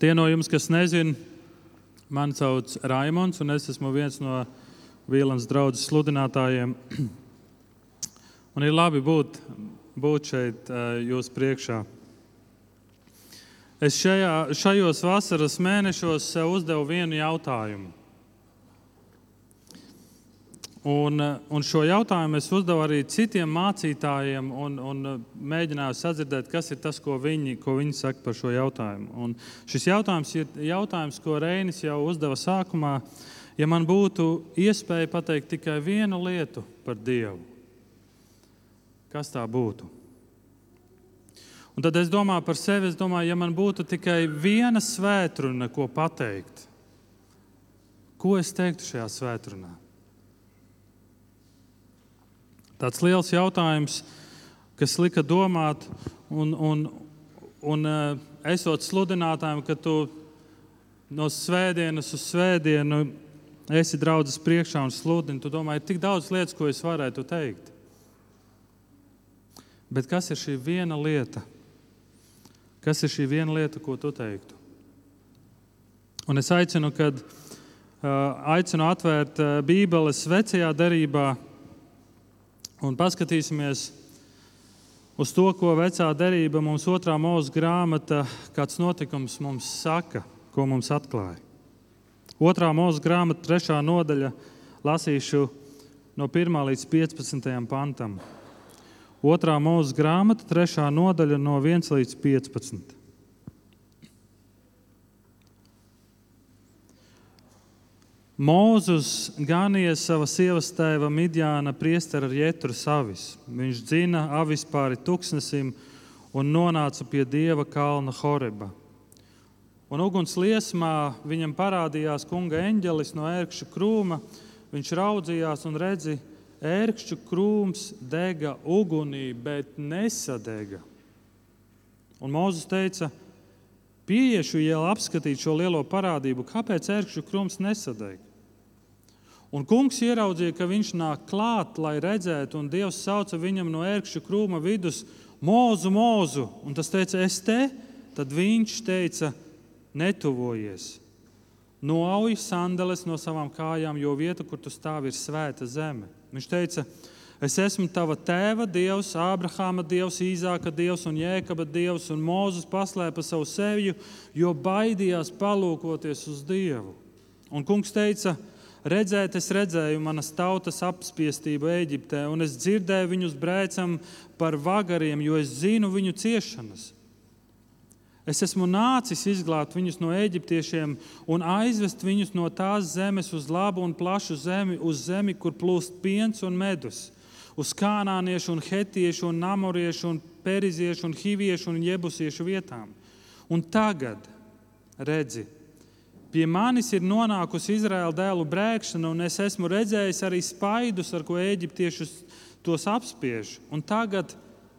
Tie no jums, kas nezina, mani sauc Raimons, un es esmu viens no Vīlāns draudzes sludinātājiem. Un ir labi būt, būt šeit jūsu priekšā. Es šajā, šajos vasaras mēnešos sev uzdevu vienu jautājumu. Un, un šo jautājumu es uzdevu arī citiem mācītājiem, un, un mēģināju sadzirdēt, kas ir tas, ko viņi, ko viņi saka par šo jautājumu. Un šis jautājums ir jautājums, ko Reinis jau uzdeva sākumā. Ja man būtu iespēja pateikt tikai vienu lietu par Dievu, kas tā būtu? Un tad es domāju par sevi, es domāju, ja man būtu tikai viena svētkruna, ko pateikt, ko es teiktu šajā svētkrunā? Tāds liels jautājums, kas lika domāt, un, un, un eh, esot sludinātājiem, ka tu no svētdienas uz svētdienu esi draudzes priekšā un sludini, tu domā, ir tik daudz lietas, ko es varētu teikt. Bet kas ir šī viena lieta? Kas ir šī viena lieta, ko tu teiktu? Un es aicinu, kad uh, aicinu atvērt uh, Bībeles vecajā derībā un paskatīsimies uz to, ko vecā derība mums otrā mūža grāmata, kāds notikums mums saka, ko mums atklāja. Otrā mūža grāmata, trešā nodaļa, lasīšu no 1 līdz 15 pantam. Otrā mūža grāmata, trešā nodaļa, no 1 līdz 15. Mūzus ganīja sava sievas tēva Midjāna priestera ar Jētru savis. Viņš dzina avis pāri tuksnesim un nonāca pie dieva kalna Horeba. Un uguns liesmā viņam parādījās kunga eņģelis no ērkšķa krūma. Viņš raudzījās un redzi, ērkšķu krūms dega ugunī, bet nesadega. Un Mozus teica, pieiešu iela apskatīt šo lielo parādību, kāpēc ērkšķu krūms nesadeg. Un kungs ieraudzīja, ka viņš nāk klāt, lai redzētu, un Dievs sauca viņam no ērkšķa krūma vidus: Mūzu, mūzu! Un tas teica, es te, tad viņš teica, netuvojies. Noauj sandeles no savām kājām, jo vieta, kur tu stāvi, ir svēta zeme. Viņš teica, es esmu tava tēva dievs, Ābrahāma dievs, Īzāka dievs un Jēkaba dievs, un Mūzes paslēpa savu seju, jo baidījās palūkoties uz Dievu. Un kungs teica, Redzēt, es redzēju manas tautas apspiestību Eģiptē, un es dzirdēju viņus brēcam par vagariem, jo es zinu viņu ciešanas. Es esmu nācis izglābt viņus no eģiptiešiem un aizvest viņus no tās zemes uz labu un plašu zemi, uz zemi, kur plūst piens un medus, uz kanāniešu, un hetiešu, un namoriešu, un periziešu, un hiviešu un jebusiešu vietām. Un tagad, redzi, Pie manis ir nonākusi Izraēla dēlu brēkšana, un es esmu redzējis arī spaidus, ar ko eģiptiešus tos apspiež. Un tagad,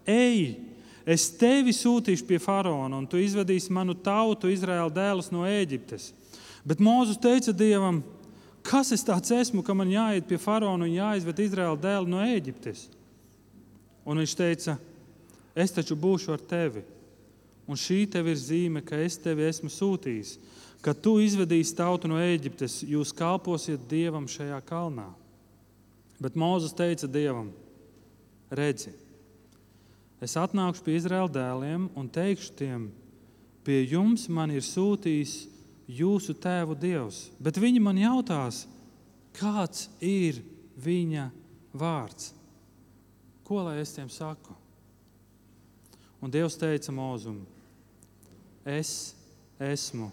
ej, es tevi sūtīšu pie faraona, un tu izvedīsi manu tautu, Izraēla dēlus no Eģiptes. Bet Mozus teica Dievam, kas es tāds esmu, ka man jāiet pie faraona un jāizved Izraēla dēlu no Eģiptes? Un viņš teica, es taču būšu ar tevi, un šī tev ir zīme, ka es tevi esmu sūtījis kad tu izvedīsi tautu no Eģiptes, jūs kalposiet Dievam šajā kalnā. Bet Mozus teica Dievam, redzi, es atnākšu pie Izraēla dēliem un teikšu tiem, pie jums man ir sūtījis jūsu tēvu Dievs. Bet viņi man jautās, kāds ir viņa vārds? Ko lai es tiem saku? Un Dievs teica Mozum, es esmu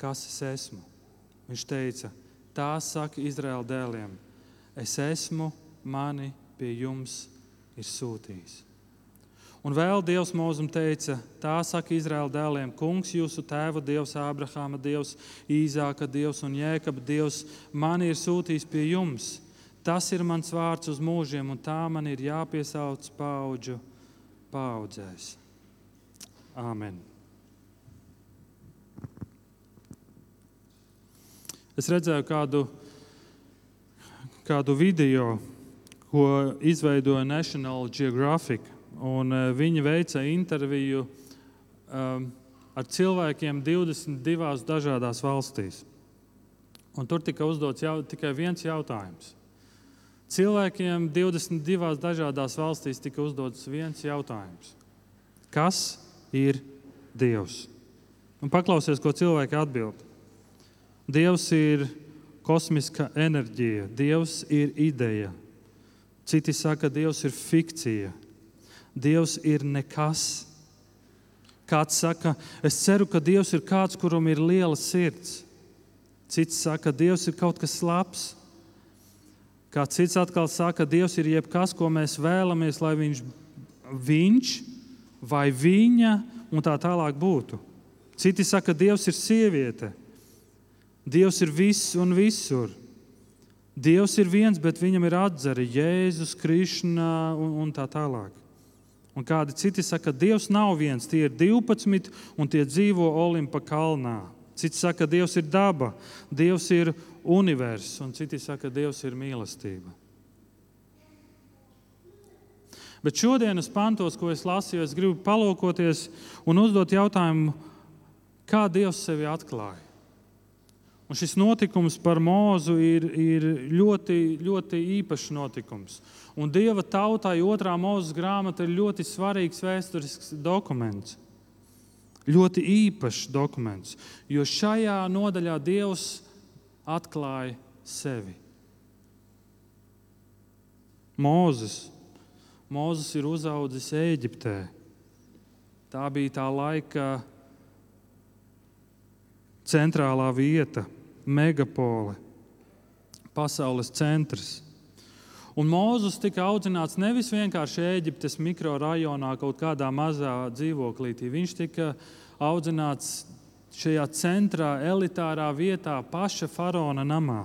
kas es esmu. Viņš teica, tā saka Izraēla dēliem, es esmu, mani pie jums ir sūtījis. Un vēl Dievs mūzum teica, tā saka Izraēla dēliem, Kungs, jūsu tēva Dievs, Ābrahāma Dievs, Īzāka Dievs un Jēkaba Dievs, man ir sūtījis pie jums. Tas ir mans vārds uz mūžiem, un tā man ir jāpiesauc paudžu paudzēs. Āmen! Es redzēju kādu, kādu video, ko izveidoja National Geographic. Uh, viņi veica interviju um, ar cilvēkiem 22 dažādās valstīs. Un tur tika uzdots jau, tikai viens jautājums. Cilvēkiem 22 dažādās valstīs tika uzdots viens jautājums. Kas ir Dievs? Un paklausies, ko cilvēki atbild. Dievs ir kosmiska enerģija, Dievs ir ideja. Citi saka, Dievs ir fikcija, Dievs ir nekas. Kāds saka, es ceru, ka Dievs ir kāds, kuram ir liela sirds. Cits saka, Dievs ir kaut kas labs. Kāds cits atkal saka, Dievs ir jebkas, ko mēs vēlamies, lai viņš, viņš vai viņa un tā tālāk būtu. Citi saka, Dievs ir sieviete. Dievs ir viss un visur. Dievs ir viens, bet viņam ir atzara Jēzus, Krišna un, un tā tālāk. Un kādi citi saka, ka Dievs nav viens, tie ir 12 un tie dzīvo Olimpa kalnā. Citi saka, ka Dievs ir daba, Dievs ir universs, un citi saka, ka Dievs ir mīlestība. Bet šodienas pantos, ko es lasīju, es gribu palūkoties un uzdot jautājumu, kā Dievs sevi atklāja. Un šis notikums par mūzu ir, ir ļoti, ļoti īpašs notikums. Un Dieva tautai otrā mūzes grāmata ir ļoti svarīgs vēsturisks dokuments. Ļoti īpašs dokuments, jo šajā nodaļā Dievs atklāja sevi. Mūzes. Mūzes ir uzaugusi Eģiptē. Tā bija tā laika centrālā vieta megapole, pasaules centrs. Un Mozus tika audzināts nevis vienkārši Eģiptes mikrorajonā, kaut kādā mazā dzīvoklītī. Viņš tika audzināts šajā centrā, elitārā vietā, paša faraona namā.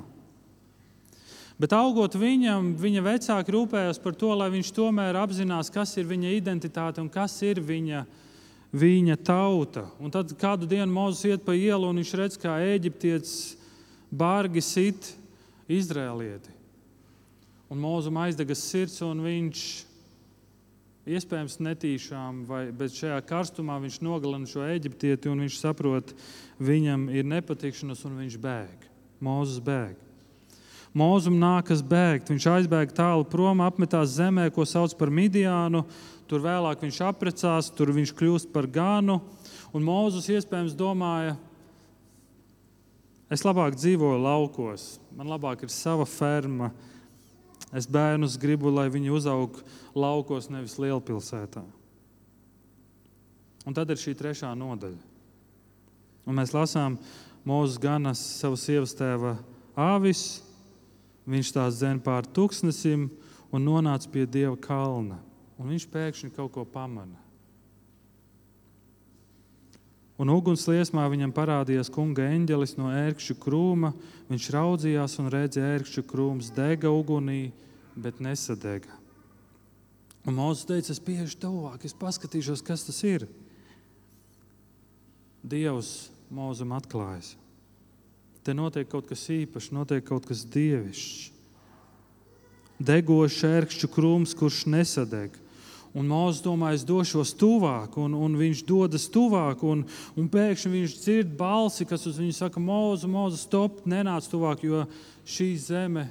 Bet augot viņam, viņa vecāki rūpējās par to, lai viņš tomēr apzinās, kas ir viņa identitāte un kas ir viņa viņa tauta. Un tad kādu dienu Mozus iet pa ielu un viņš redz, kā eģiptietis bargi sit izrēlieti. Un Mozum aizdegas sirds, un viņš iespējams netīšām, vai, bet šajā karstumā viņš nogalina šo eģiptieti, un viņš saprot, viņam ir nepatikšanas, un viņš bēg. Mozus bēg. Mozum nākas bēgt. Viņš aizbēg tālu prom, apmetās zemē, ko sauc par Midiānu. Tur vēlāk viņš apprecās, tur viņš kļūst par ganu. Un Mozus iespējams domāja, es labāk dzīvoju laukos, man labāk ir sava ferma. Es bērnus gribu, lai viņi uzaug laukos, nevis lielpilsētā. Un tad ir šī trešā nodaļa. Un mēs lasām, Mozus ganas savu sievas tēva āvis, viņš tās zina pār tūkstnesim un nonāca pie dieva kalna un viņš pēkšņi kaut ko pamana. Un ugunsliesmā viņam parādījās kunga eņģelis no ērkšķu krūma. Viņš raudzījās un redzēja, ka ērkšķu krūms dega ugunī, bet nesadega. Un Mozus teica, es pieeju tuvāk, es paskatīšos, kas tas ir. Dievs Mozum atklājas. Te notiek kaut kas īpašs, notiek kaut kas dievišķs. Degošs ērkšķu krūms, kurš nesadeg. Un Mozus domā, es došos tuvāk, un, un viņš dodas tuvāk, un, un pēkšņi viņš dzird balsi, kas uz viņu saka, Mozu, Mozu, stop, nenāc tuvāk, jo šī zeme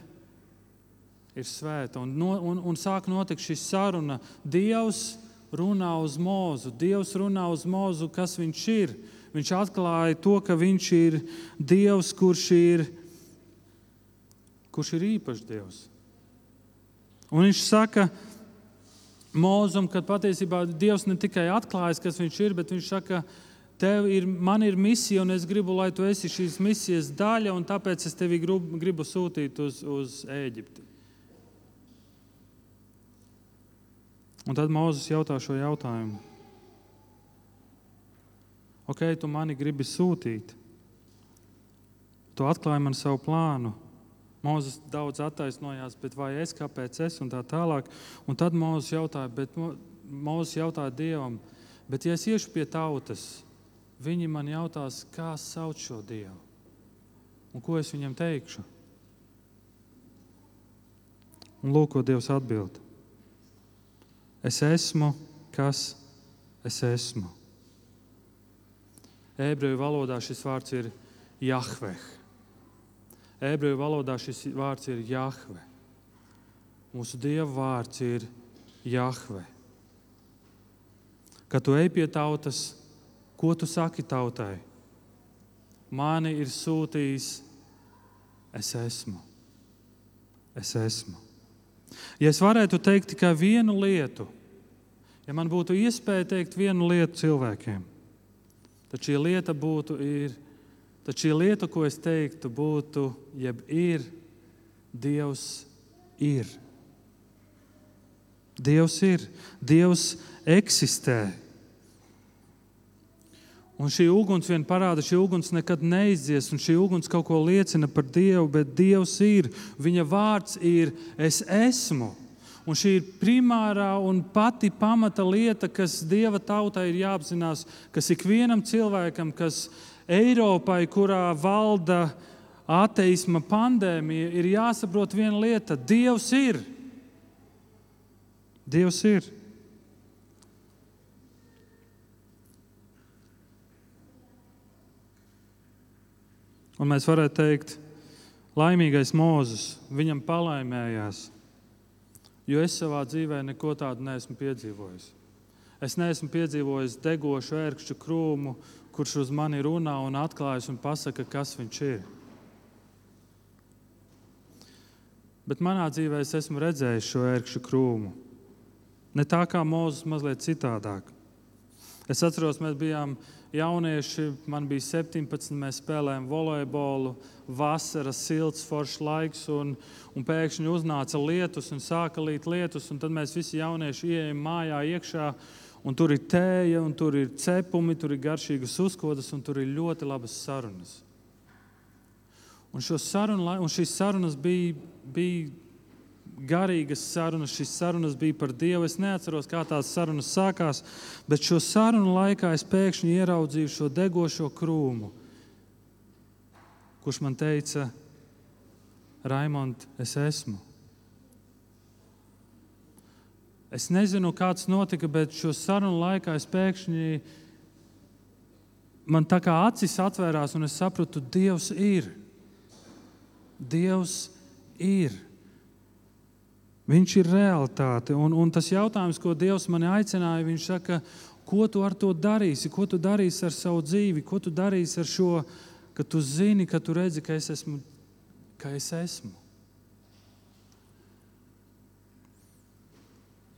ir svēta. Un, no, un, un sāk notikt šī saruna. Dievs runā uz Mozu, Dievs runā uz Mozu, kas viņš ir. Viņš atklāja to, ka viņš ir Dievs, kurš ir, kurš ir īpašs Dievs. Un viņš saka, ka Mūzum, kad patiesībā Dievs ne tikai atklājas, kas viņš ir, bet viņš saka, tev ir, man ir misija, un es gribu, lai tu esi šīs misijas daļa, un tāpēc es tevi gribu, gribu sūtīt uz, uz Eģipti. Un tad Mozus jautā šo jautājumu. Ok, tu mani gribi sūtīt. Tu atklāji man savu plānu. Mozus daudz attaisnojās, bet vai es kāpēc es un tā tālāk. Un tad Mozus jautāja, bet Mozus jautāja Dievam, bet ja es iešu pie tautas, viņi man jautās, kā sauc šo Dievu un ko es viņam teikšu. Un lūk, ko Dievs atbild. Es esmu, kas es esmu. Ebreju valodā šis vārds ir Jahveh. Ebreju valodā šis vārds ir Jahve. Mūsu Dieva vārds ir Jahve. Kad tu ej pie tautas, ko tu saki tautai? Mani ir sūtījis, es esmu. Es esmu. Ja es varētu teikt tikai vienu lietu, ja man būtu iespēja teikt vienu lietu cilvēkiem, tad šī lieta būtu, ir, tad šī lieta, ko es teiktu, būtu, jeb ir, Dievs ir. Dievs ir, Dievs eksistē. Un šī uguns vien parāda, šī uguns nekad neizdzies, un šī uguns kaut ko liecina par Dievu, bet Dievs ir, Viņa vārds ir, es esmu. Un šī ir primārā un pati pamata lieta, kas Dieva tautai ir jāapzinās, kas ikvienam cilvēkam, kas Eiropai, kurā valda ateisma pandēmija, ir jāsaprot viena lieta - Dievs ir. Dievs ir. Un mēs varētu teikt, laimīgais Mozus, viņam palaimējās, jo es savā dzīvē neko tādu neesmu piedzīvojis. Es neesmu piedzīvojis degošu ērkšķu krūmu, kurš uz mani runā un atklājas un pasaka, kas viņš ir. Bet manā dzīvē es esmu redzējis šo ērkšķu krūmu. Ne tā kā Mozus, mazliet citādāk. Es atceros, mēs bijām jaunieši, man bija 17, mēs spēlējām volejbolu, vasaras, silts, foršs laiks, un, un pēkšņi uznāca lietus un sāka līt lietus, un tad mēs visi jaunieši ienākām mājā iekšā. Un tur ir tēja, un tur ir cepumi, tur ir garšīgas uzkodas, un tur ir ļoti labas sarunas. Un, sarunu, un šīs sarunas bija, bija garīgas sarunas. Šīs sarunas bija par Dievu. Es neatceros, kā tās sarunas sākās, bet šo sarunu laikā es pēkšņi ieraudzīju šo degošo krūmu, kurš man teica, Raimond, es esmu. Es nezinu, kāds notika, bet šo sarunu laikā es pēkšņi man tā kā acis atvērās un es sapratu, Dievs ir. Dievs ir. Viņš ir realitāte. Un, un tas jautājums, ko Dievs man aicināja, viņš saka, ko tu ar to darīsi, ko tu darīsi ar savu dzīvi, ko tu darīsi ar šo, ka tu zini, ka tu redzi, ka es esmu. Ka es esmu.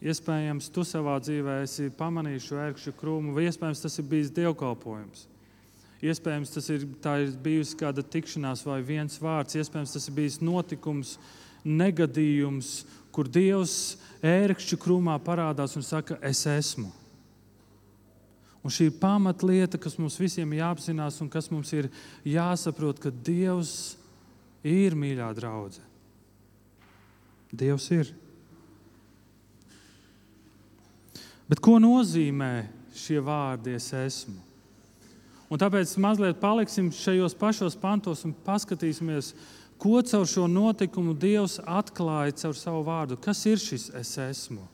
Iespējams, tu savā dzīvē esi pamanījis šo ērkšķu krūmu, vai iespējams tas ir bijis dievkalpojums. Iespējams, tas ir, ir bijusi kāda tikšanās vai viens vārds, iespējams, tas ir bijis notikums, negadījums, kur Dievs ērkšķu krūmā parādās un saka, es esmu. Un šī ir pamatlieta, kas mums visiem jāapzinās un kas mums ir jāsaprot, ka Dievs ir mīļā draudzene. Dievs ir. Bet ko nozīmē šie vārdi, es esmu? Un tāpēc mazliet paliksim šajos pašos pantos un paskatīsimies, Ko caur šo notikumu Dievs atklāja caur savu vārdu? Kas ir šis es esmu?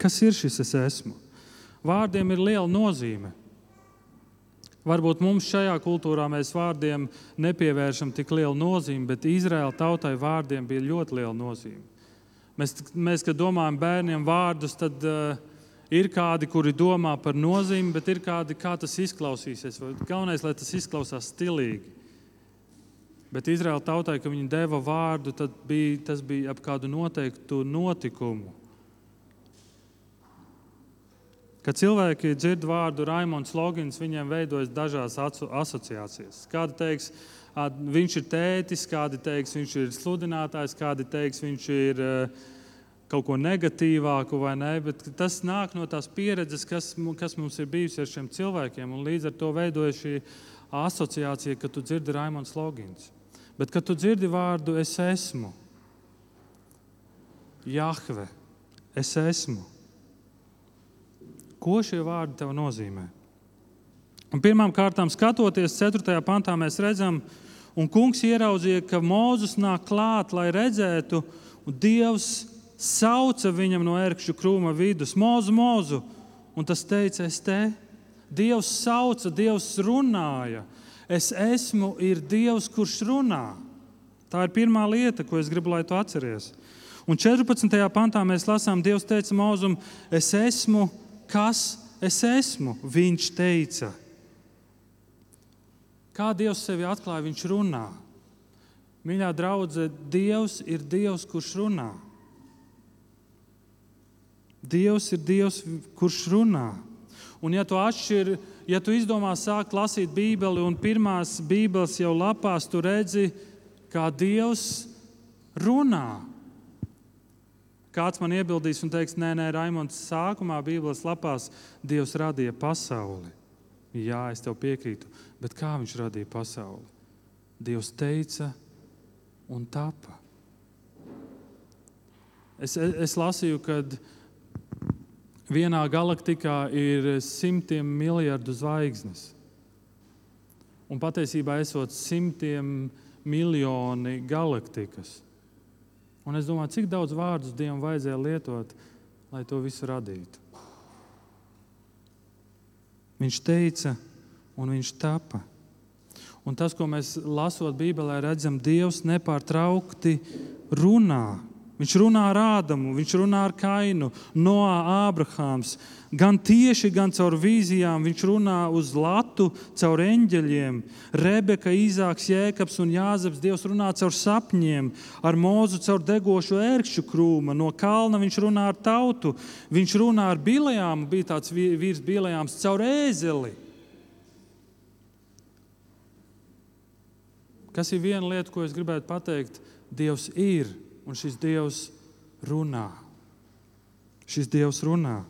Kas ir šis es esmu? Vārdiem ir liela nozīme. Varbūt mums šajā kultūrā mēs vārdiem nepievēršam tik lielu nozīmi, bet Izraēla tautai vārdiem bija ļoti liela nozīme. Mēs, mēs kad domājam bērniem vārdus, tad uh, ir kādi, kuri domā par nozīmi, bet ir kādi, kā tas izklausīsies. Galvenais, lai tas izklausās stilīgi. Bet Izraēla tautai, kad viņi deva vārdu, bija, tas bija ap kādu noteiktu notikumu. Kad cilvēki dzird vārdu Raimons Logins, viņiem veidojas dažādas asociācijas. Kādi teiks, viņš ir tētis, kādi teiks, viņš ir sludinātājs, kādi teiks, viņš ir kaut ko negatīvāku vai nē. Bet tas nāk no tās pieredzes, kas, kas mums ir bijusi ar šiem cilvēkiem. Līdz ar to veidojas šī asociācija, kad tu dzirdi Raimons Logins. Bet, kad tu dzirdi vārdu, es esmu, Jahve, es esmu. Ko šie vārdi tev nozīmē? Kārtām, skatoties 4. pantā, mēs redzam, un kungs ieraudzīja, ka Mozus nāk klāt, lai redzētu, un Dievs sauca viņam no ērkšķu krūma vidus: Mūzu, mūzu! Un tas teica, es te, Dievs sauca, Dievs runāja. Es esmu ir Dievs, kurš runā. Tā ir pirmā lieta, ko es gribu, lai tu atceries. Un 14. pantā mēs lasām, Dievs teica Mozum, es esmu, kas es esmu. Viņš teica, kā Dievs sevi atklāja, viņš runā. Mīļā draudzene, Dievs ir Dievs, kurš runā. Dievs ir Dievs, kurš runā. Un, ja tu atšķiri, ja tu izdomā sākt lasīt Bībeli, un pirmās Bībeles jau lapās, tu redzi, kā Dievs runā. Kāds man iebildīs un teiks, nē, nē, Raimons, sākumā Bībeles lapās Dievs radīja pasauli. Jā, es tev piekrītu, bet kā viņš radīja pasauli? Dievs teica un tapa. Es, es, es lasīju, kad vienā galaktikā ir simtiem miljardu zvaigznes. Un patiesībā esot simtiem miljoni galaktikas. Un es domāju, cik daudz vārdus Dievam vajadzēja lietot, lai to visu radītu. Viņš teica, un viņš tapa. Un tas, ko mēs lasot Bībelē, redzam, Dievs nepārtraukti runā Viņš runā ar Ādamu, viņš runā ar Kainu, Noā, Ābrahāms. Gan tieši, gan caur vīzijām viņš runā uz latu, caur eņģeļiem. Rebeka, Īzāks, Jēkabs un Jāzeps. Dievs runā caur sapņiem, ar mūzu caur degošu ērkšķu krūmu. No kalna viņš runā ar tautu. Viņš runā ar bilējām, bija tāds vīrs bilējām, caur ēzeli. Kas ir viena lieta, ko es gribētu pateikt? Dievs ir un šis Dievs runā. Šis Dievs runā.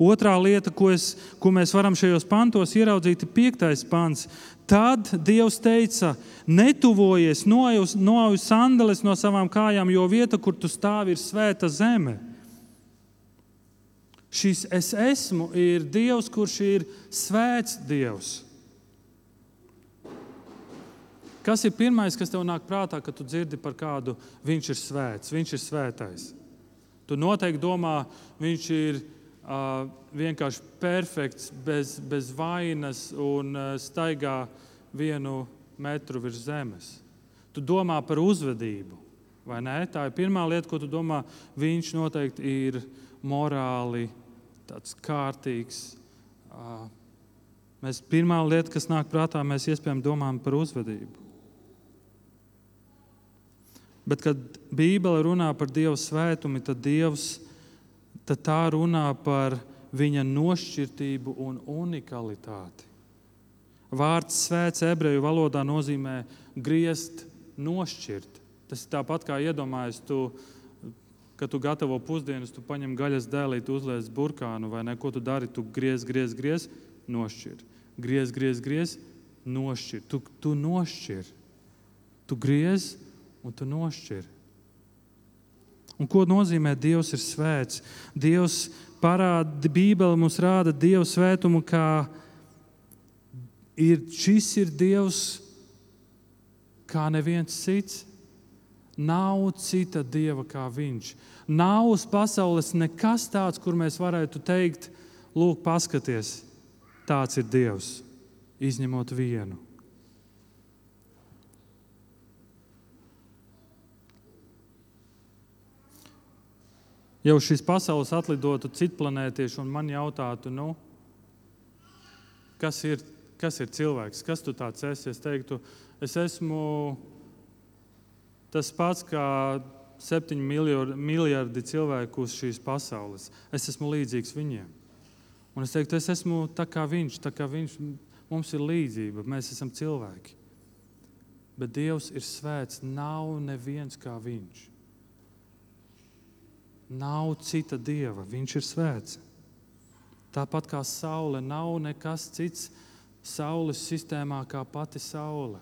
Otrā lieta, ko, es, ko mēs varam šajos pantos ieraudzīt, ir piektais pants. Tad Dievs teica, netuvojies, noauj sandalis no savām kājām, jo vieta, kur tu stāvi, ir svēta zeme. Šis es esmu ir Dievs, kurš ir svēts Dievs. Kas ir pirmais, kas tev nāk prātā, kad tu dzirdi par kādu, viņš ir svēts, viņš ir svētais? Tu noteikti domā, viņš ir uh, vienkārši perfekts, bez, bez vainas un uh, staigā vienu metru virs zemes. Tu domā par uzvedību, vai ne? Tā ir pirmā lieta, ko tu domā. Viņš noteikti ir morāli tāds kārtīgs. Uh, mēs pirmā lieta, kas nāk prātā, mēs iespējams domājam par uzvedību. Bet, kad Bībele runā par Dieva svētumu, tad, Dievs, tad tā runā par viņa nošķirtību un unikalitāti. Vārds svēts ebreju valodā nozīmē griezt, nošķirt. Tas ir tāpat kā iedomājies, tu, kad tu gatavo pusdienas, tu paņem gaļas dēlīti, uzliec burkānu vai ne, ko tu dari, tu griez, griez, griez, nošķir. Griez, griez, griez, nošķir. Tu, tu nošķir. Tu griez, un tu nošķiri. Un ko nozīmē Dievs ir svēts? Dievs parāda, Bībele mums rāda Dieva svētumu, kā ir, šis ir Dievs kā neviens cits. Nav cita dieva kā viņš. Nav uz pasaules nekas tāds, kur mēs varētu teikt, lūk, paskaties, tāds ir Dievs, izņemot vienu. Ja uz šīs pasaules atlidotu citplanētieši un man jautātu, nu, kas, ir, kas ir cilvēks, kas tu tāds esi, es teiktu, es esmu tas pats kā septiņi miljardi cilvēku uz šīs pasaules. Es esmu līdzīgs viņiem. Un es teiktu, es esmu tā kā viņš, tā kā viņš mums ir līdzība, mēs esam cilvēki. Bet Dievs ir svēts, nav neviens kā viņš. Nav cita dieva, viņš ir svēts. Tāpat kā saule, nav nekas cits saules sistēmā kā pati saule.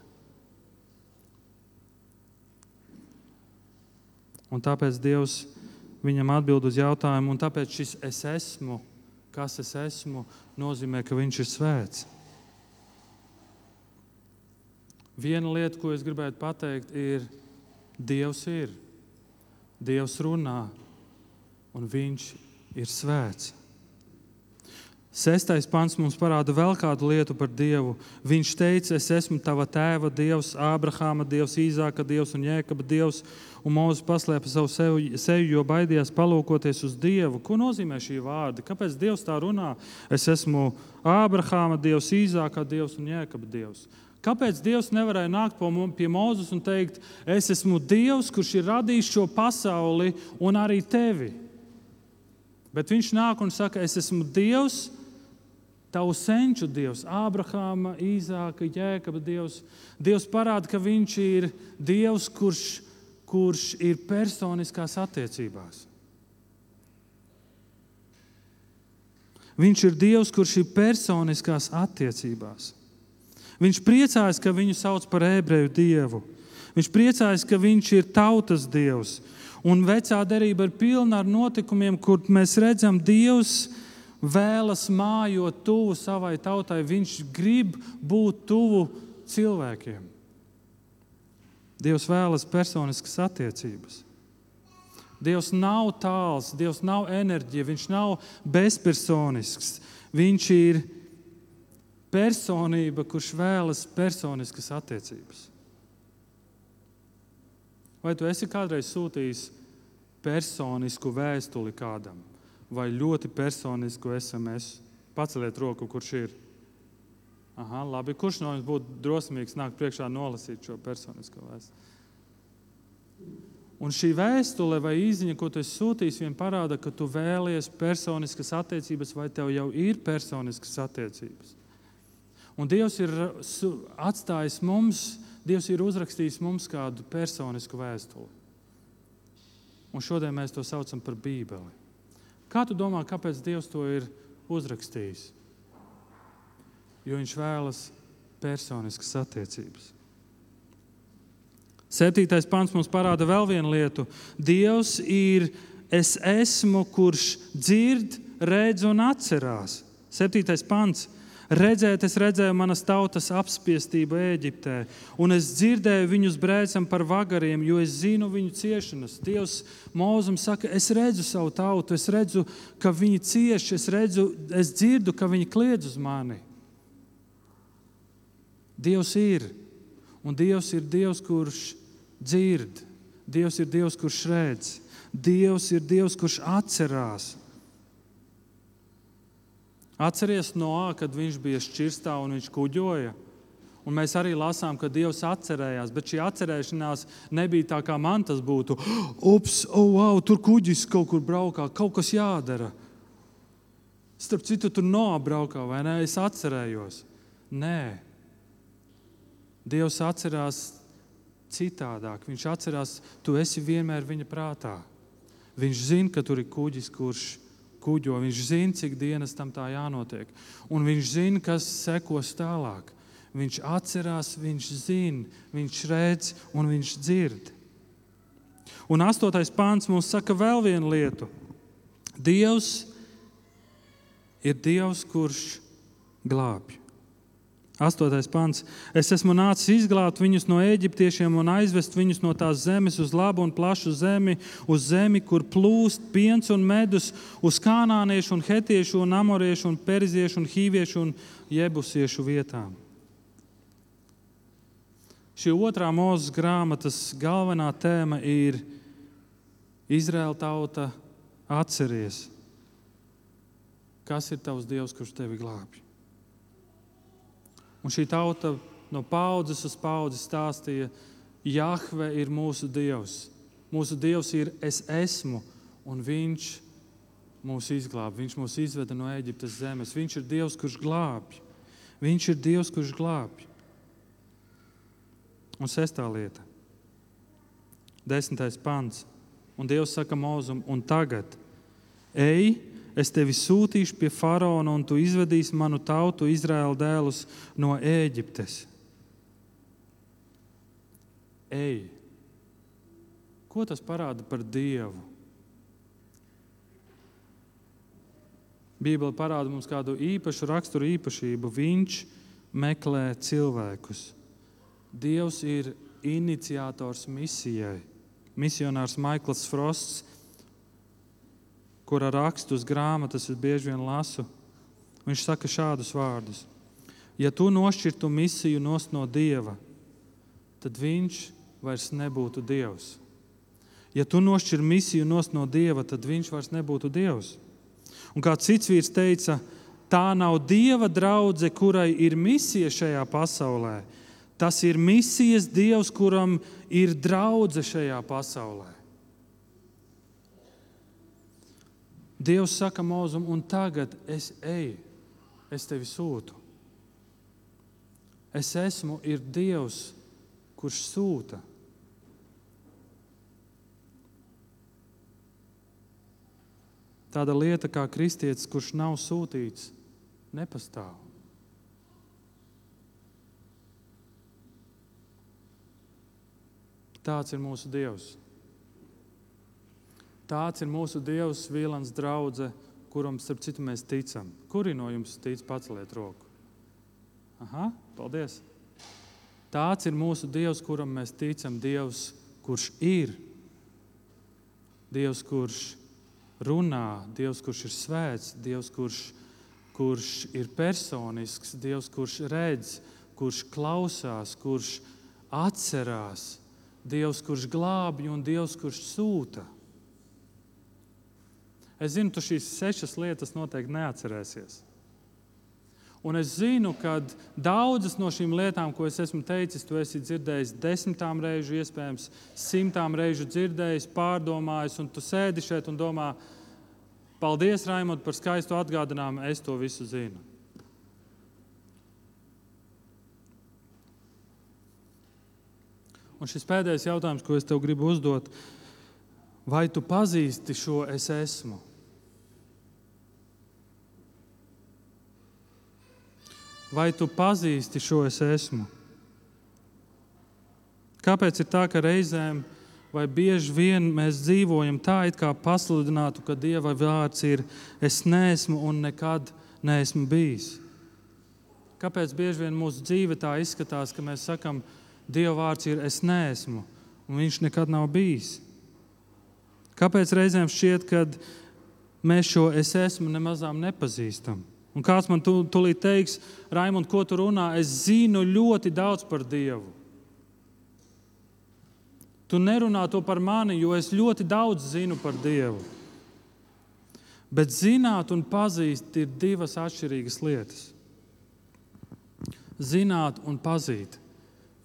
Un tāpēc Dievs viņam atbild uz jautājumu, un tāpēc šis es esmu, kas es esmu, nozīmē, ka viņš ir svēts. Viena lieta, ko es gribētu pateikt, ir, Dievs ir. Dievs runā, un viņš ir svēts. Sestais pants mums parāda vēl kādu lietu par Dievu. Viņš teica, es esmu tava tēva Dievs, Ābrahāma Dievs, Īzāka Dievs un Jēkaba Dievs. Un Mozus paslēpa savu seju, jo baidījās palūkoties uz Dievu. Ko nozīmē šī vārdi? Kāpēc Dievs tā runā? Es esmu Ābrahāma Dievs, Īzāka Dievs un Jēkaba Dievs. Kāpēc Dievs nevarēja nākt pie Mozus un teikt, es esmu Dievs, kurš ir radījis šo pasauli un arī tevi? Bet viņš nāk un saka, es esmu Dievs, tavu senču Dievs, Ābrahāma, Īzāka, Jēkaba Dievs. Dievs parāda, ka Viņš ir Dievs, kurš, kurš ir personiskās attiecībās. Viņš ir Dievs, kurš ir personiskās attiecībās. Viņš priecājas, ka viņu sauc par ebreju dievu. Viņš priecājas, ka viņš ir tautas dievs. Un vecā derība ir pilna ar notikumiem, kur mēs redzam, Dievs vēlas mājot tuvu savai tautai. Viņš grib būt tuvu cilvēkiem. Dievs vēlas personiskas attiecības. Dievs nav tāls, Dievs nav enerģija, Viņš nav bezpersonisks. Viņš ir personība, kurš vēlas personiskas attiecības. Vai tu esi kādreiz sūtījis personisku vēstuli kādam? vai ļoti personisku SMS. Paceliet roku, kurš ir. Aha, labi. Kurš no jums būtu drosmīgs nākt priekšā nolasīt šo personisko vēstuli? Un šī vēstule vai īziņa, ko tu esi sūtījis, vien parāda, ka tu vēlies personiskas attiecības, vai tev jau ir personiskas attiecības. Un Dievs ir atstājis mums, Dievs ir uzrakstījis mums kādu personisku vēstuli. Un šodien mēs to saucam par Bībeli. Kā tu domā, kāpēc Dievs to ir uzrakstījis? Jo Viņš vēlas personiskas attiecības. Septītais pants mums parāda vēl vienu lietu. Dievs ir es esmu, kurš dzird, redz un atcerās. Septītais pants. Redzēt, es redzēju manas tautas apspiestību Eģiptē, un es dzirdēju viņus brēcam par vagariem, jo es zinu viņu ciešanas. Dievs Mozum saka, es redzu savu tautu, es redzu, ka viņi cieš, es, redzu, es dzirdu, ka viņi kliedz uz mani. Dievs ir, un Dievs ir Dievs, kurš dzird, Dievs ir Dievs, kurš redz, Dievs ir Dievs, kurš atcerās. Atcerieties no A, kad viņš bija šķirstā un viņš kuģoja. Un mēs arī lasām, ka Dievs atcerējās, bet šī atcerēšanās nebija tā, kā man tas būtu. Ups, oh, wow, tur kuģis kaut kur braukā, kaut kas jādara. Starp citu, tur nobraukā, vai ne? Es atcerējos. Nē, Dievs atcerās citādāk. Viņš atcerās, tu esi vienmēr viņa prātā. Viņš zina, ka tur ir kuģis, kurš kuģo. Viņš zina, cik dienas tam tā jānotiek. Un viņš zina, kas sekos tālāk. Viņš atcerās, viņš zina, viņš redz un viņš dzird. Un astotais pāns mums saka vēl vienu lietu. Dievs ir Dievs, kurš glābj. Astotais pants. Es esmu nācis izglābt viņus no eģiptiešiem un aizvest viņus no tās zemes uz labu un plašu zemi, uz zemi, kur plūst piens un medus, uz kanāniešu, un hetiešu, un amoriešu, un perziešu, un hīviešu un jebusiešu vietām. Šī otrā mūzes grāmatas galvenā tēma ir Izraēla tauta atceries, kas ir tavs Dievs, kurš tevi glābj. Un šī tauta no paudzes uz paudzi stāstīja, Jahve ir mūsu Dievs. Mūsu Dievs ir es esmu, un Viņš mūs izglāba. Viņš mūs izveda no Eģiptes zemes. Viņš ir Dievs, kurš glābj. Viņš ir Dievs, kurš glābj. Un sestā lieta, desmitais pants. Un Dievs saka Mozum, un tagad ej, es tevi sūtīšu pie faraona, un tu izvedīsi manu tautu, Izraēla dēlus, no Ēģiptes. Ej! Ko tas parāda par Dievu? Bībele parāda mums kādu īpašu raksturu īpašību. Viņš meklē cilvēkus. Dievs ir iniciators misijai. Misionārs Maikls Frosts kura rakstus grāmatas es bieži vien lasu. Viņš saka šādus vārdus: Ja tu nošķirtu misiju no dieva, tad viņš vairs nebūtu dievs. Ja tu nošķir misiju no dieva, tad viņš vairs nebūtu dievs. Un kā cits vīrs teica, tā nav dieva draudzene, kurai ir misija šajā pasaulē. Tas ir misijas dievs, kuram ir draudzene šajā pasaulē. Dievs saka mūzum, un tagad es eju, es tevi sūtu. Es esmu Dievs, kurš sūta. Tāda lieta kā kristietis, kurš nav sūtīts, nepastāv. Tāds ir mūsu Dievs. Tāds ir mūsu Dievs, Vīlans draugs, kuram, starp citu, mēs ticam. Kuri no jums tic, paceliet roku? Aha, paldies! Tāds ir mūsu Dievs, kuram mēs ticam. Dievs, kurš ir, Dievs, kurš runā, Dievs, kurš ir svēts, Dievs, kurš, kurš ir personisks, Dievs, kurš redz, kurš klausās, kurš atcerās, Dievs, kurš glābj un Dievs, kurš sūta. Es zinu, tu šīs sešas lietas noteikti neatcerēsies. Un es zinu, ka daudzas no šīm lietām, ko es esmu teicis, tu esi dzirdējis desmitām reižu, iespējams, simtām reižu dzirdējis, pārdomājis, un tu sēdi šeit un domā, paldies, Raimond, par skaistu atgādinājumu. Es to visu zinu. Un šis pēdējais jautājums, ko es tev gribu uzdot, vai tu pazīsti šo es esmu? vai tu pazīsti šo es esmu? Kāpēc ir tā, ka reizēm vai bieži vien mēs dzīvojam tā, it kā pasludinātu, ka Dieva vārds ir es neesmu un nekad neesmu bijis? Kāpēc bieži vien mūsu dzīve tā izskatās, ka mēs sakam, Dieva vārds ir es neesmu un viņš nekad nav bijis? Kāpēc reizēm šķiet, ka mēs šo es esmu nemazām nepazīstam? Un kāds man tūlīt teiks, Raimond, ko tu runā? Es zinu ļoti daudz par Dievu. Tu nerunā to par mani, jo es ļoti daudz zinu par Dievu. Bet zināt un pazīt ir divas atšķirīgas lietas. Zināt un pazīt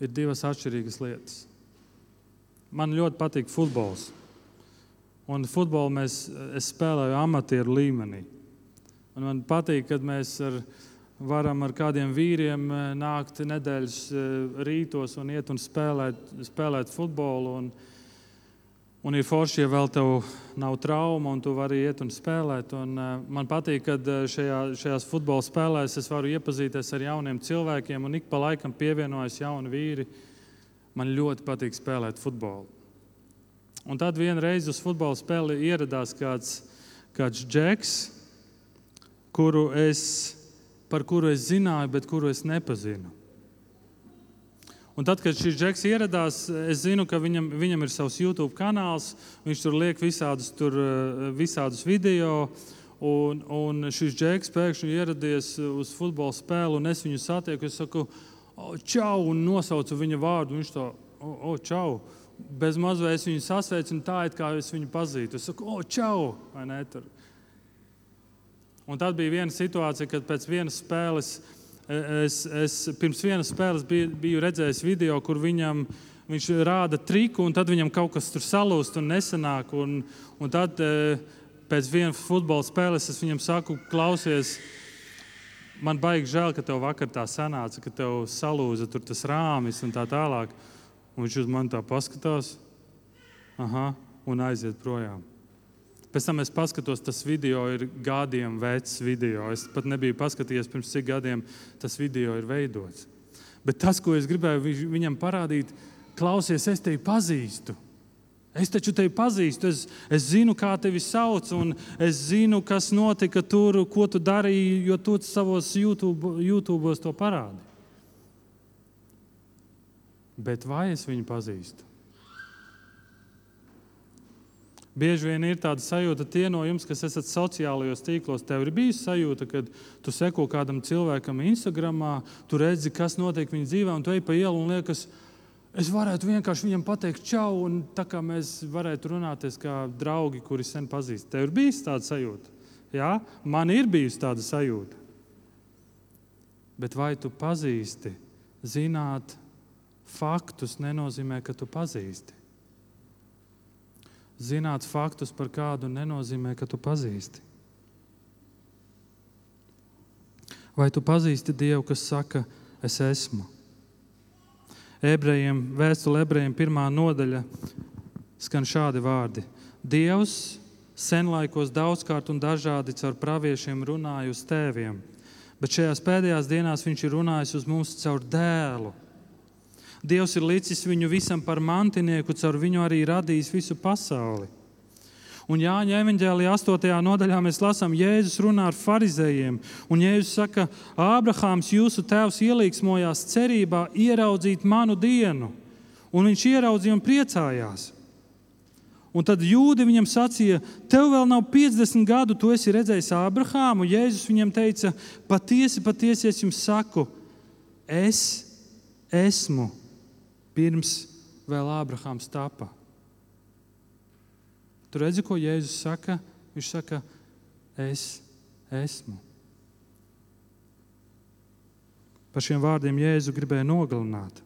ir divas atšķirīgas lietas. Man ļoti patīk futbols. Un futbolu mēs spēlējam amatieru līmenī. Un man patīk, kad mēs ar, varam ar kādiem vīriem eh, nākt nedēļas eh, rītos un iet un spēlēt, spēlēt futbolu. Un, un ir forši, ja vēl tev nav trauma, un tu vari iet un spēlēt. Un, uh, man patīk, ka šajā, šajās futbola spēlēs es varu iepazīties ar jauniem cilvēkiem, un ik pa laikam pievienojas jauni vīri. Man ļoti patīk spēlēt futbolu. Un tad vienreiz uz futbola spēli ieradās kāds, kāds džeks, kuru es, par kuru es zināju, bet kuru es nepazinu. Un tad, kad šis džeks ieradās, es zinu, ka viņam, viņam ir savs YouTube kanāls. Viņš tur liek visādus, tur, eh, visādus video. Un, un šis džeks pēkšņi ieradies uz futbola spēli, un es viņu satieku. Es saku, čau, un nosaucu viņa vārdu. Viņš to, oh, oh, čau. Bez mazliet viņu sasveicu, tā it kā es viņu pazītu. Es saku, oh, čau! Un tad bija viena situācija, kad pēc vienas spēles, e, es, es pirms vienas spēles biju, biju redzējis video, kur viņam, viņš rāda triku, un tad viņam kaut kas tur salūst un nesanāk. Un, un tad e, pēc vienas futbola spēles es viņam saku, klausies, man baigi žēl, ka tev vakar tā sanāca, ka tev salūza tas rāmis un tā tālāk. Un viņš uz mani tā paskatās, aha, un aiziet projām. Pēc tam es paskatos, tas video ir gadiem vecs video. Es pat nebiju paskatījies, pirms cik gadiem tas video ir veidots. Bet tas, ko es gribēju viņam parādīt, klausies, es tevi pazīstu. Es taču tevi pazīstu, es, es zinu, kā tevi sauc, un es zinu, kas notika tur, ko tu darīji, jo tu savos YouTube, YouTube to parādi. Bet vai es viņu pazīstu? Bieži vien ir tāda sajūta, tie no jums, kas esat sociālajos tīklos, tev ir bijusi sajūta, ka tu seko kādam cilvēkam Instagram, tu redzi, kas notiek viņa dzīvē, un tu ej pa ielu un liekas, es varētu vienkārši viņam pateikt, čau, un tā kā mēs varētu runāties kā draugi, kuri sen pazīst. Tev ir bijusi tāda sajūta. Jā, man ir bijusi tāda sajūta. Bet vai tu pazīsti, zināt faktus, nenozīmē, ka tu pazīsti. Zināt faktus par kādu nenozīmē, ka tu pazīsti. Vai tu pazīsti Dievu, kas saka, es esmu? Ebrejiem, vēstule ebrejiem, pirmā nodaļa skan šādi vārdi. Dievs senlaikos daudzkārt un dažādi caur praviešiem runāja uz tēviem, bet šajās pēdējās dienās viņš ir runājis uz mums caur dēlu Dievs ir licis viņu visam par mantinieku, caur viņu arī radījis visu pasauli. Un Jāņa evanģēlijā 8. nodaļā mēs lasām, Jēzus runā ar farizējiem. Un Jēzus saka, Ābrahāms, jūsu tēvs, ielīgsmojās cerībā ieraudzīt manu dienu. Un viņš ieraudzīja un priecājās. Un tad jūdi viņam sacīja, tev vēl nav 50 gadu, tu esi redzējis Ābrahāmu. Jēzus viņam teica, patiesi, patiesi es jums saku, es esmu pirms vēl Ābrahāms tapa. Tur redzi, ko Jēzus saka? Viņš saka, es esmu. Par šiem vārdiem Jēzu gribēja nogalināt.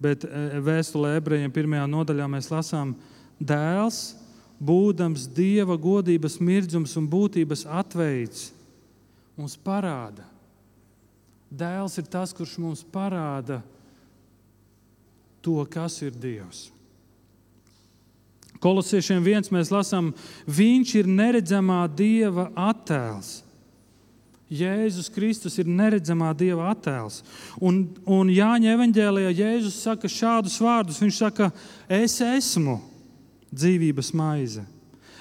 Bet e, vēstulē ebrejiem pirmajā nodaļā mēs lasām, dēls, būdams dieva godības mirdzums un būtības atveids, mums parāda. Dēls ir tas, kurš mums parāda, to, kas ir Dievs. Kolosiešiem viens mēs lasām, viņš ir neredzamā Dieva attēls. Jēzus Kristus ir neredzamā Dieva attēls. Un, un Jāņa evanģēlijā Jēzus saka šādus vārdus. Viņš saka, es esmu dzīvības maize.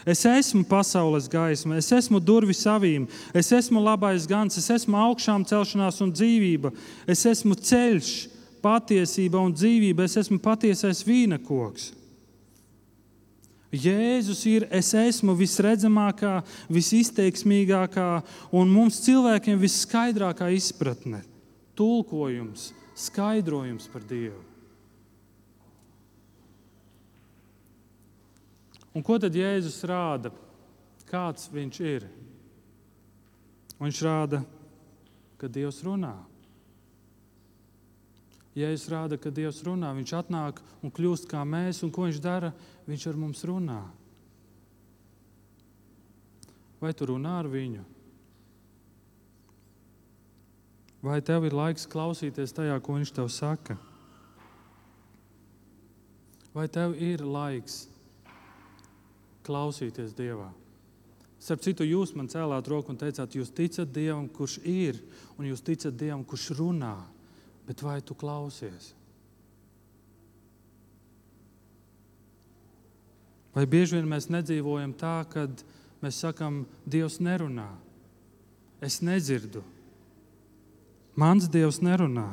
Es esmu pasaules gaisma, es esmu durvis savīm, es esmu labais gans, es esmu augšām celšanās un dzīvība, es esmu ceļš, patiesība un dzīvība. Es esmu patiesais vīna koks. Jēzus ir, es esmu visredzamākā, visizteiksmīgākā un mums cilvēkiem visskaidrākā izpratne, tulkojums, skaidrojums par Dievu. Un ko tad Jēzus rāda? Kāds viņš ir? Viņš rāda, ka Dievs runā. Jēzus rāda, ka Dievs runā, Viņš atnāk un kļūst kā mēs, un ko Viņš dara? Viņš ar mums runā. Vai tu runā ar viņu? Vai tev ir laiks klausīties tajā, ko viņš tev saka? Vai tev ir laiks klausīties Dievā? Starp citu, jūs man cēlāt roku un teicāt, jūs ticat Dievam, kurš ir, un jūs ticat Dievam, kurš runā bet vai tu klausies? Vai bieži vien mēs nedzīvojam tā, ka mēs sakām, Dievs nerunā, es nedzirdu, mans Dievs nerunā.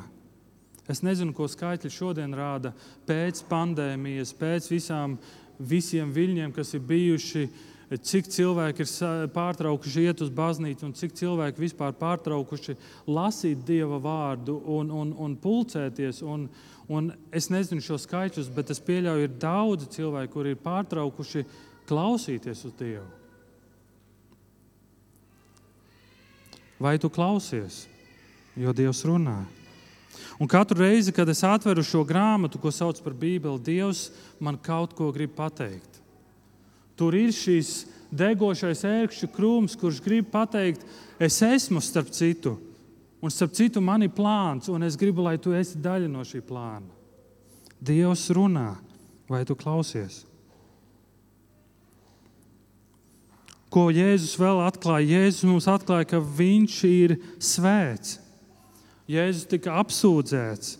Es nezinu, ko skaitļi šodien rāda pēc pandēmijas, pēc visām, visiem viļņiem, kas ir bijuši cik cilvēki ir pārtraukuši iet uz baznīcu un cik cilvēki vispār pārtraukuši lasīt Dieva vārdu un, un, un pulcēties. Un, un es nezinu šo skaitļus, bet es pieļauju, ir daudzi cilvēki, kuri ir pārtraukuši klausīties uz Dievu. Vai tu klausies, jo Dievs runā? Un katru reizi, kad es atveru šo grāmatu, ko sauc par Bībeli, Dievs man kaut ko grib pateikt. Tur ir šis degošais ērkšķu krūms, kurš grib pateikt, es esmu starp citu, un starp citu man ir plāns, un es gribu, lai tu esi daļa no šī plāna. Dievs runā, vai tu klausies? Ko Jēzus vēl atklāja? Jēzus mums atklāja, ka Viņš ir svēts. Jēzus tika apsūdzēts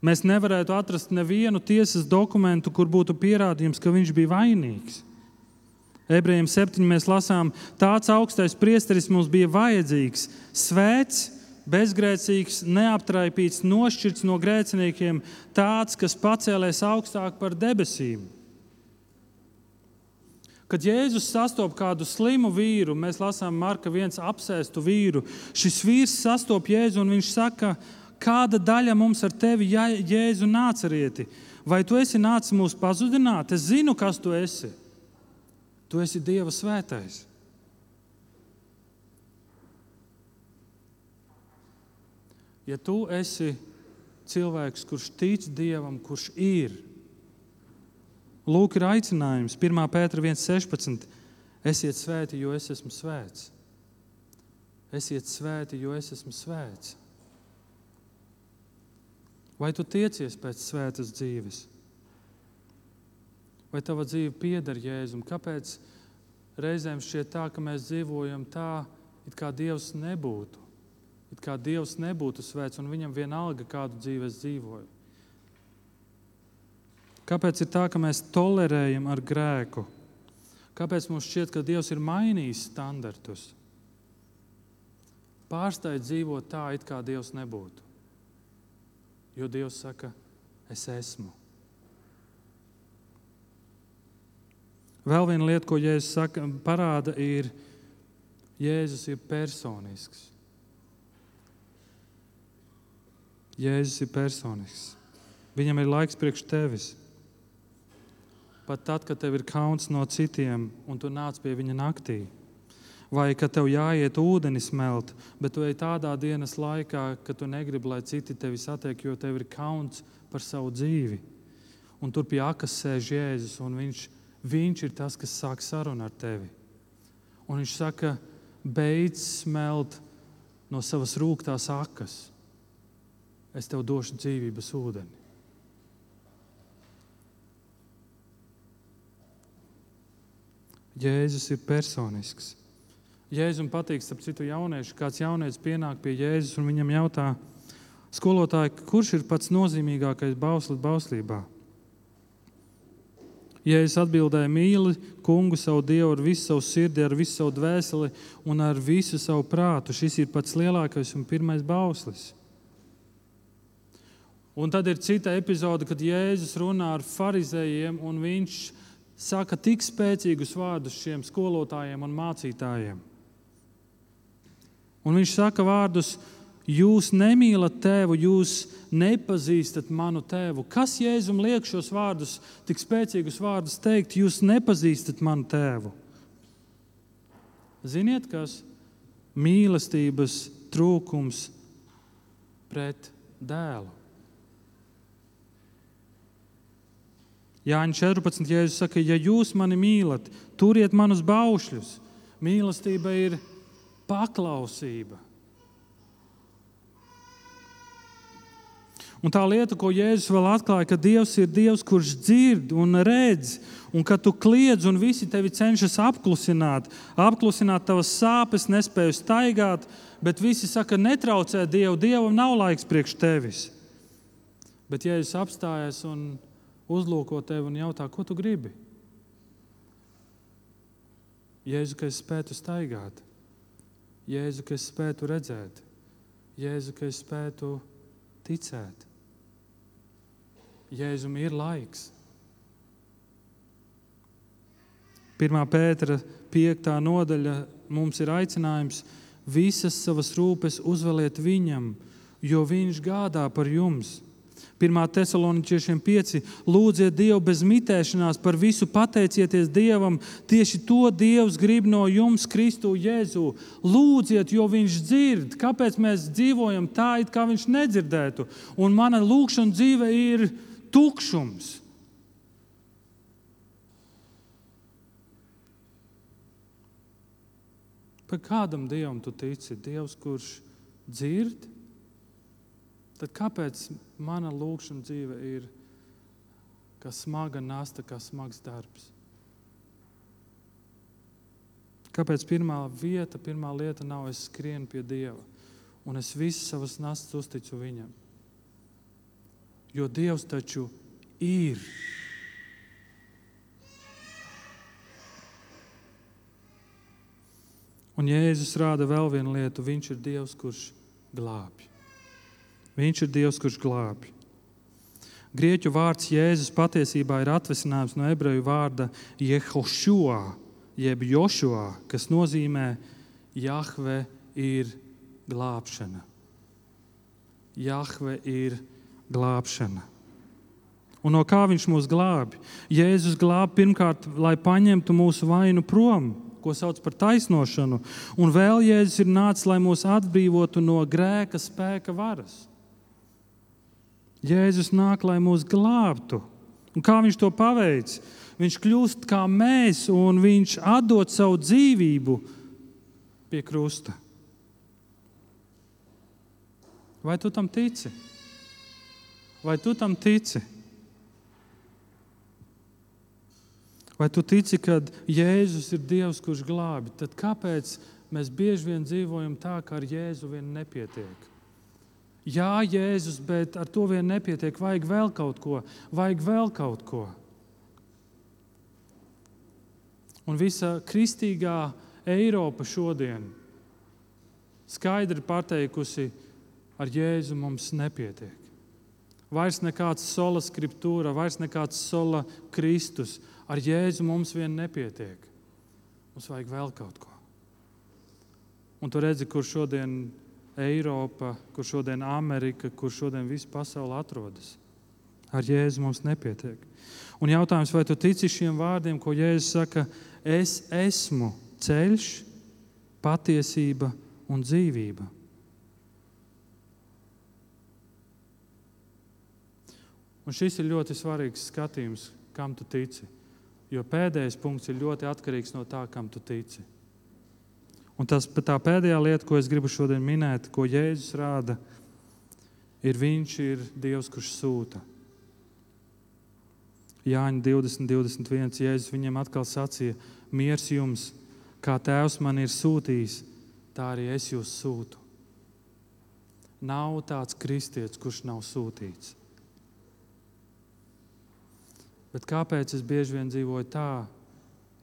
Mēs nevarētu atrast nevienu tiesas dokumentu, kur būtu pierādījums, ka viņš bija vainīgs. Ebrejiem 7. mēs lasām, tāds augstais priesteris mums bija vajadzīgs, svēts, bezgrēcīgs, neaptraipīts, nošķirts no grēciniekiem, tāds, kas pacēlēs augstāk par debesīm. Kad Jēzus sastopas kādu slimu vīru, mēs lasām Marka viens apsēstu vīru. Šis vīrs sastopas Jēzu un viņš saka, kāda daļa mums ar tevi, Jēzu, nācerieti? Vai tu esi nācis mūs pazudināt? Es zinu, kas tu esi. Tu esi Dieva svētais. Ja tu esi cilvēks, kurš tic Dievam, kurš ir, Lūk, ir aicinājums 1. pētera 1,16. Esiet svēti, jo es esmu svēts. Esiet svēti, jo es esmu svēts. Vai tu tiecies pēc svētas dzīves? Vai tava dzīve pieder Jēzum? Kāpēc reizēm šķiet tā, ka mēs dzīvojam tā, it kā Dievs nebūtu? It kā Dievs nebūtu svēts un viņam vienalga, kādu dzīvi es dzīvoju. Kāpēc ir tā, ka mēs tolerējam ar grēku? Kāpēc mums šķiet, ka Dievs ir mainījis standartus? Pārstāj dzīvot tā, it kā Dievs nebūtu. Jo Dievs saka, es esmu. Vēl viena lieta, ko Jēzus saka, parāda, ir, Jēzus ir personisks. Jēzus ir personisks. Viņam ir laiks priekš tevis pat tad, kad tev ir kauns no citiem un tu nāc pie viņa naktī. Vai ka tev jāiet ūdeni smelt, bet tu ej tādā dienas laikā, ka tu negribi, lai citi tevi satiek, jo tev ir kauns par savu dzīvi. Un tur pie akas sēž Jēzus, un viņš, viņš ir tas, kas sāk sarunu ar tevi. Un viņš saka, beidz smelt no savas rūktās akas. Es tev došu dzīvības ūdeni. Jēzus ir personisks. Jēzum patīk, starp citu, jaunieši. Kāds jaunietis pienāk pie Jēzus un viņam jautā, skolotāji, kurš ir pats nozīmīgākais bauslis bauslībā? Jēzus atbildēja, mīli kungu savu dievu ar visu savu sirdi, ar visu savu dvēseli un ar visu savu prātu. Šis ir pats lielākais un pirmais bauslis. Un tad ir cita epizode, kad Jēzus runā ar farizējiem un viņš saka tik spēcīgus vārdus šiem skolotājiem un mācītājiem. Un viņš saka vārdus, jūs nemīlat tēvu, jūs nepazīstat manu tēvu. Kas Jēzum liek šos vārdus, tik spēcīgus vārdus teikt, jūs nepazīstat manu tēvu? Ziniet, kas mīlestības trūkums pret dēlu. Jāņa 14. Jēzus saka, ja jūs mani mīlat, turiet manus baušļus. Mīlestība ir paklausība. Un tā lieta, ko Jēzus vēl atklāja, ka Dievs ir Dievs, kurš dzird un redz, un ka tu kliedz un visi tevi cenšas apklusināt, apklusināt tavas sāpes, nespēju staigāt, bet visi saka, netraucē Dievu, Dievam nav laiks priekš tevis. Bet Jēzus apstājas un uzlūko tevi un jautā, ko tu gribi. Jēzu, ka es spētu staigāt, Jēzu, ka es spētu redzēt, Jēzu, ka es spētu ticēt. Jēzum ir laiks. 1. pētera 5. nodaļa mums ir aicinājums visas savas rūpes uzveliet viņam, jo viņš gādā par jums. 1. Thessaloniķiešiem 5. Lūdziet Dievu bez mitēšanās, par visu pateicieties Dievam. Tieši to Dievs grib no jums, Kristu Jēzu. Lūdziet, jo Viņš dzird. Kāpēc mēs dzīvojam tā, it kā Viņš nedzirdētu? Un mana lūkšana dzīve ir tukšums. Par kādam dievam tu tici? Dievs, kurš dzird, tad kāpēc mana lūkšana dzīve ir kā smaga nasta, kā smags darbs? Kāpēc pirmā vieta, pirmā lieta nav es skrienu pie Dieva un es visas savas nastas uzticu Viņam? Jo Dievs taču ir. Un Jēzus rāda vēl vienu lietu. Viņš ir Dievs, kurš glābj. Viņš ir Dievs, kurš glābj. Grieķu vārds Jēzus patiesībā ir atvesinājums no ebreju vārda Jehošua, jeb Jošua, kas nozīmē Jahve ir glābšana. Jahve ir glābšana. Un no kā viņš mūs glābi? Jēzus glābi pirmkārt, lai paņemtu mūsu vainu prom, ko sauc par taisnošanu, un vēl Jēzus ir nācis, lai mūs atbrīvotu no grēka spēka varas. Jēzus nāk, lai mūs glābtu. Un kā viņš to paveic? Viņš kļūst kā mēs, un viņš atdod savu dzīvību pie krusta. Vai tu tam tici? Vai tu tam tici? Vai tu tici, ka Jēzus ir Dievs, kurš glābi? Tad kāpēc mēs bieži vien dzīvojam tā, ka ar Jēzu vien nepietiek? Jā, Jēzus, bet ar to vien nepietiek. Vajag vēl kaut ko, vajag vēl kaut ko. Un visa kristīgā Eiropa šodien skaidri pateikusi, ar Jēzu mums nepietiek. Vairs nekāds sola skriptūra, vairs nekāds sola Kristus. Ar Jēzu mums vien nepietiek. Mums vajag vēl kaut ko. Un tu redzi, kur šodien Eiropa, kur šodien Amerika, kur šodien visa pasaule atrodas. Ar Jēzu mums nepietiek. Un jautājums, vai tu tici šiem vārdiem, ko Jēzus saka, es esmu ceļš, patiesība un dzīvība? Un šis ir ļoti svarīgs skatījums, kam tu tici. Jo pēdējais punkts ir ļoti atkarīgs no tā, kam tu tici. Un tas tā pēdējā lieta, ko es gribu šodien minēt, ko Jēzus rāda, ir Viņš ir Dievs, kurš sūta. Jāņa 20, 21. Jēzus viņam atkal sacīja: Miers jums, kā Tēvs man ir sūtījis, tā arī es jūs sūtu. Nav tāds kristietis, kurš nav sūtīts. Bet kāpēc es bieži vien dzīvoju tā,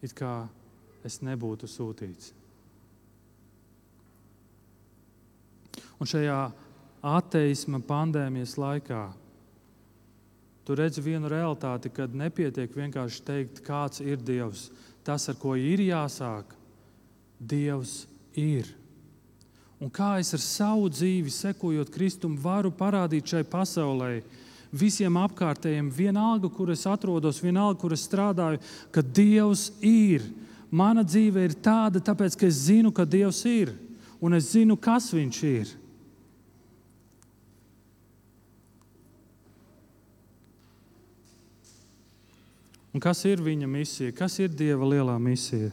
it kā es nebūtu sūtīts? Un šajā ateisma pandēmijas laikā tu redzi vienu realitāti, kad nepietiek vienkārši teikt, kāds ir Dievs. Tas, ar ko ir jāsāk, Dievs ir. Un kā es ar savu dzīvi, sekojot Kristum, varu parādīt šai pasaulē, visiem apkārtējiem, vienalga, kur es atrodos, vienalga, kur es strādāju, ka Dievs ir. Mana dzīve ir tāda, tāpēc ka es zinu, ka Dievs ir, un es zinu, kas Viņš ir. Un kas ir viņa misija? Kas ir Dieva lielā misija?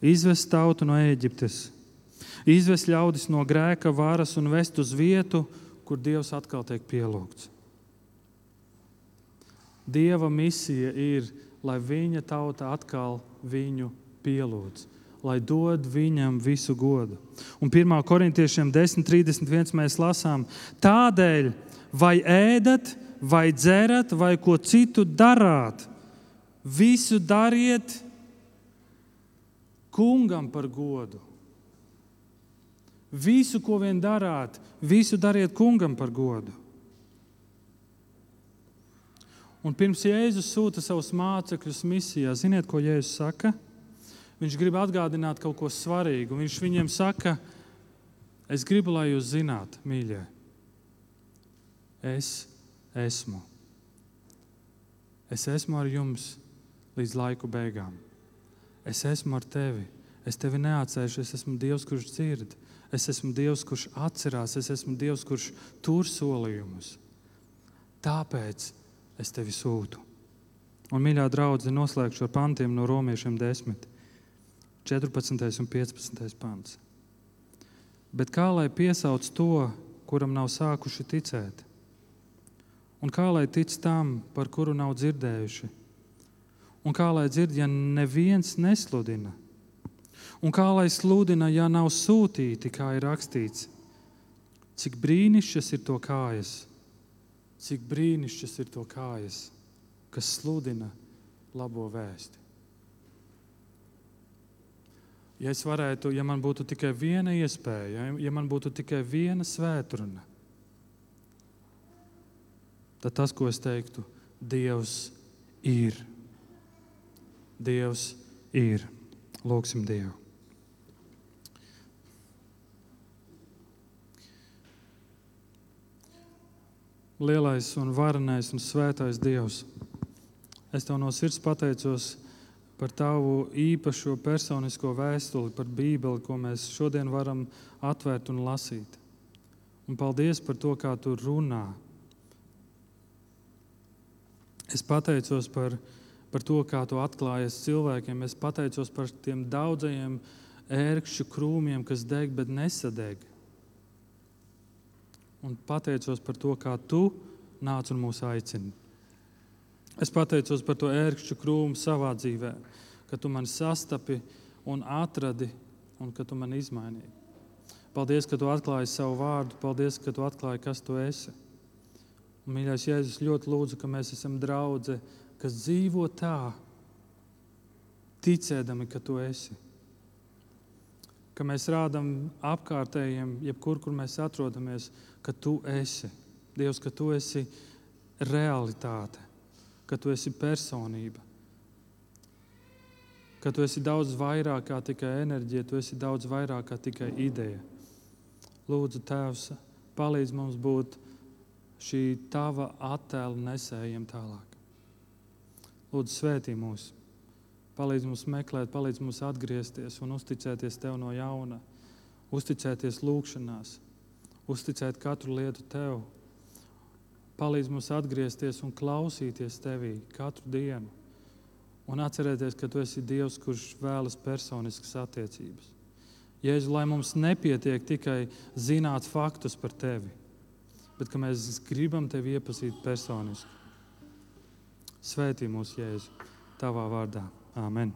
Izvest tautu no Eģiptes, izvest ļaudis no grēka varas un vest uz vietu, kur Dievs atkal tiek pielūgts. Dieva misija ir, lai viņa tauta atkal viņu pielūdz, lai dod viņam visu godu. Un 1. korintiešiem 10.31 mēs lasām, tādēļ vai ēdat, vai dzerat, vai ko citu darāt, visu dariet kungam par godu. Visu, ko vien darāt, visu dariet kungam par godu. Un pirms Jēzus sūta savus mācekļus misijā, ziniet, ko Jēzus saka? Viņš grib atgādināt kaut ko svarīgu. Viņš viņiem saka, es gribu, lai jūs zināt, mīļie, es esmu. Es esmu ar jums līdz laiku beigām. Es esmu ar tevi. Es tevi neatcerēšu. Es esmu Dievs, kurš dzird. Es esmu Dievs, kurš atcerās. Es esmu Dievs, kurš tur solījumus. Tāpēc es tevi sūtu. Un, mīļā draudzene, noslēgšu ar pantiem no romiešiem 10, 14 un 15 pants. Bet kā lai piesauc to, kuram nav sākuši ticēt? Un kā lai tic tam, par kuru nav dzirdējuši? Un kā lai dzird, ja neviens nesludina? Un kā lai sludina, ja nav sūtīti, kā ir rakstīts? Cik brīnišķas ir to kājas! cik brīnišķīgas ir to kājas, kas sludina labo vēsti. Ja es varētu, ja man būtu tikai viena iespēja, ja man būtu tikai viena svētdiena, tad tas, ko es teiktu, Dievs ir. Dievs ir. Lūksim Dievu. Lielais un varenais un svētais Dievs, es tev no sirds pateicos par tavu īpašo personisko vēstuli, par Bībeli, ko mēs šodien varam atvērt un lasīt. Un paldies par to, kā tu runā. Es pateicos par, par to, kā tu atklājies cilvēkiem. Es pateicos par tiem daudzajiem ērkšķu krūmiem, kas deg, bet nesadeg un pateicos par to, kā tu nāc un mūs aicini. Es pateicos par to ērkšķu krūmu savā dzīvē, ka tu mani sastapi un atradi, un ka tu mani izmainīji. Paldies, ka tu atklāji savu vārdu, paldies, ka tu atklāji, kas tu esi. Un, mīļais, Jēzus, ļoti lūdzu, ka mēs esam draugi, kas dzīvo tā, ticēdami, ka tu esi ka mēs rādām apkārtējiem, jebkur, kur mēs atrodamies, ka tu esi Dievs, ka tu esi realitāte, ka tu esi personība, ka tu esi daudz vairāk kā tikai enerģija, tu esi daudz vairāk kā tikai ideja. Lūdzu, Tēvs, palīdz mums būt šī tava attēla nesējiem tālāk. Lūdzu, svētī mūs! Palīdz mums meklēt, palīdz mums atgriezties un uzticēties Tev no jauna, uzticēties lūgšanās, uzticēt katru lietu Tev. Palīdz mums atgriezties un klausīties Tevī katru dienu un atcerēties, ka Tu esi Dievs, kurš vēlas personiskas attiecības. Jēzu, lai mums nepietiek tikai zināt faktus par Tevi, bet ka mēs gribam Tevi iepazīt personiski. Svētī mūsu Jēzu, Tavā vārdā. Amen.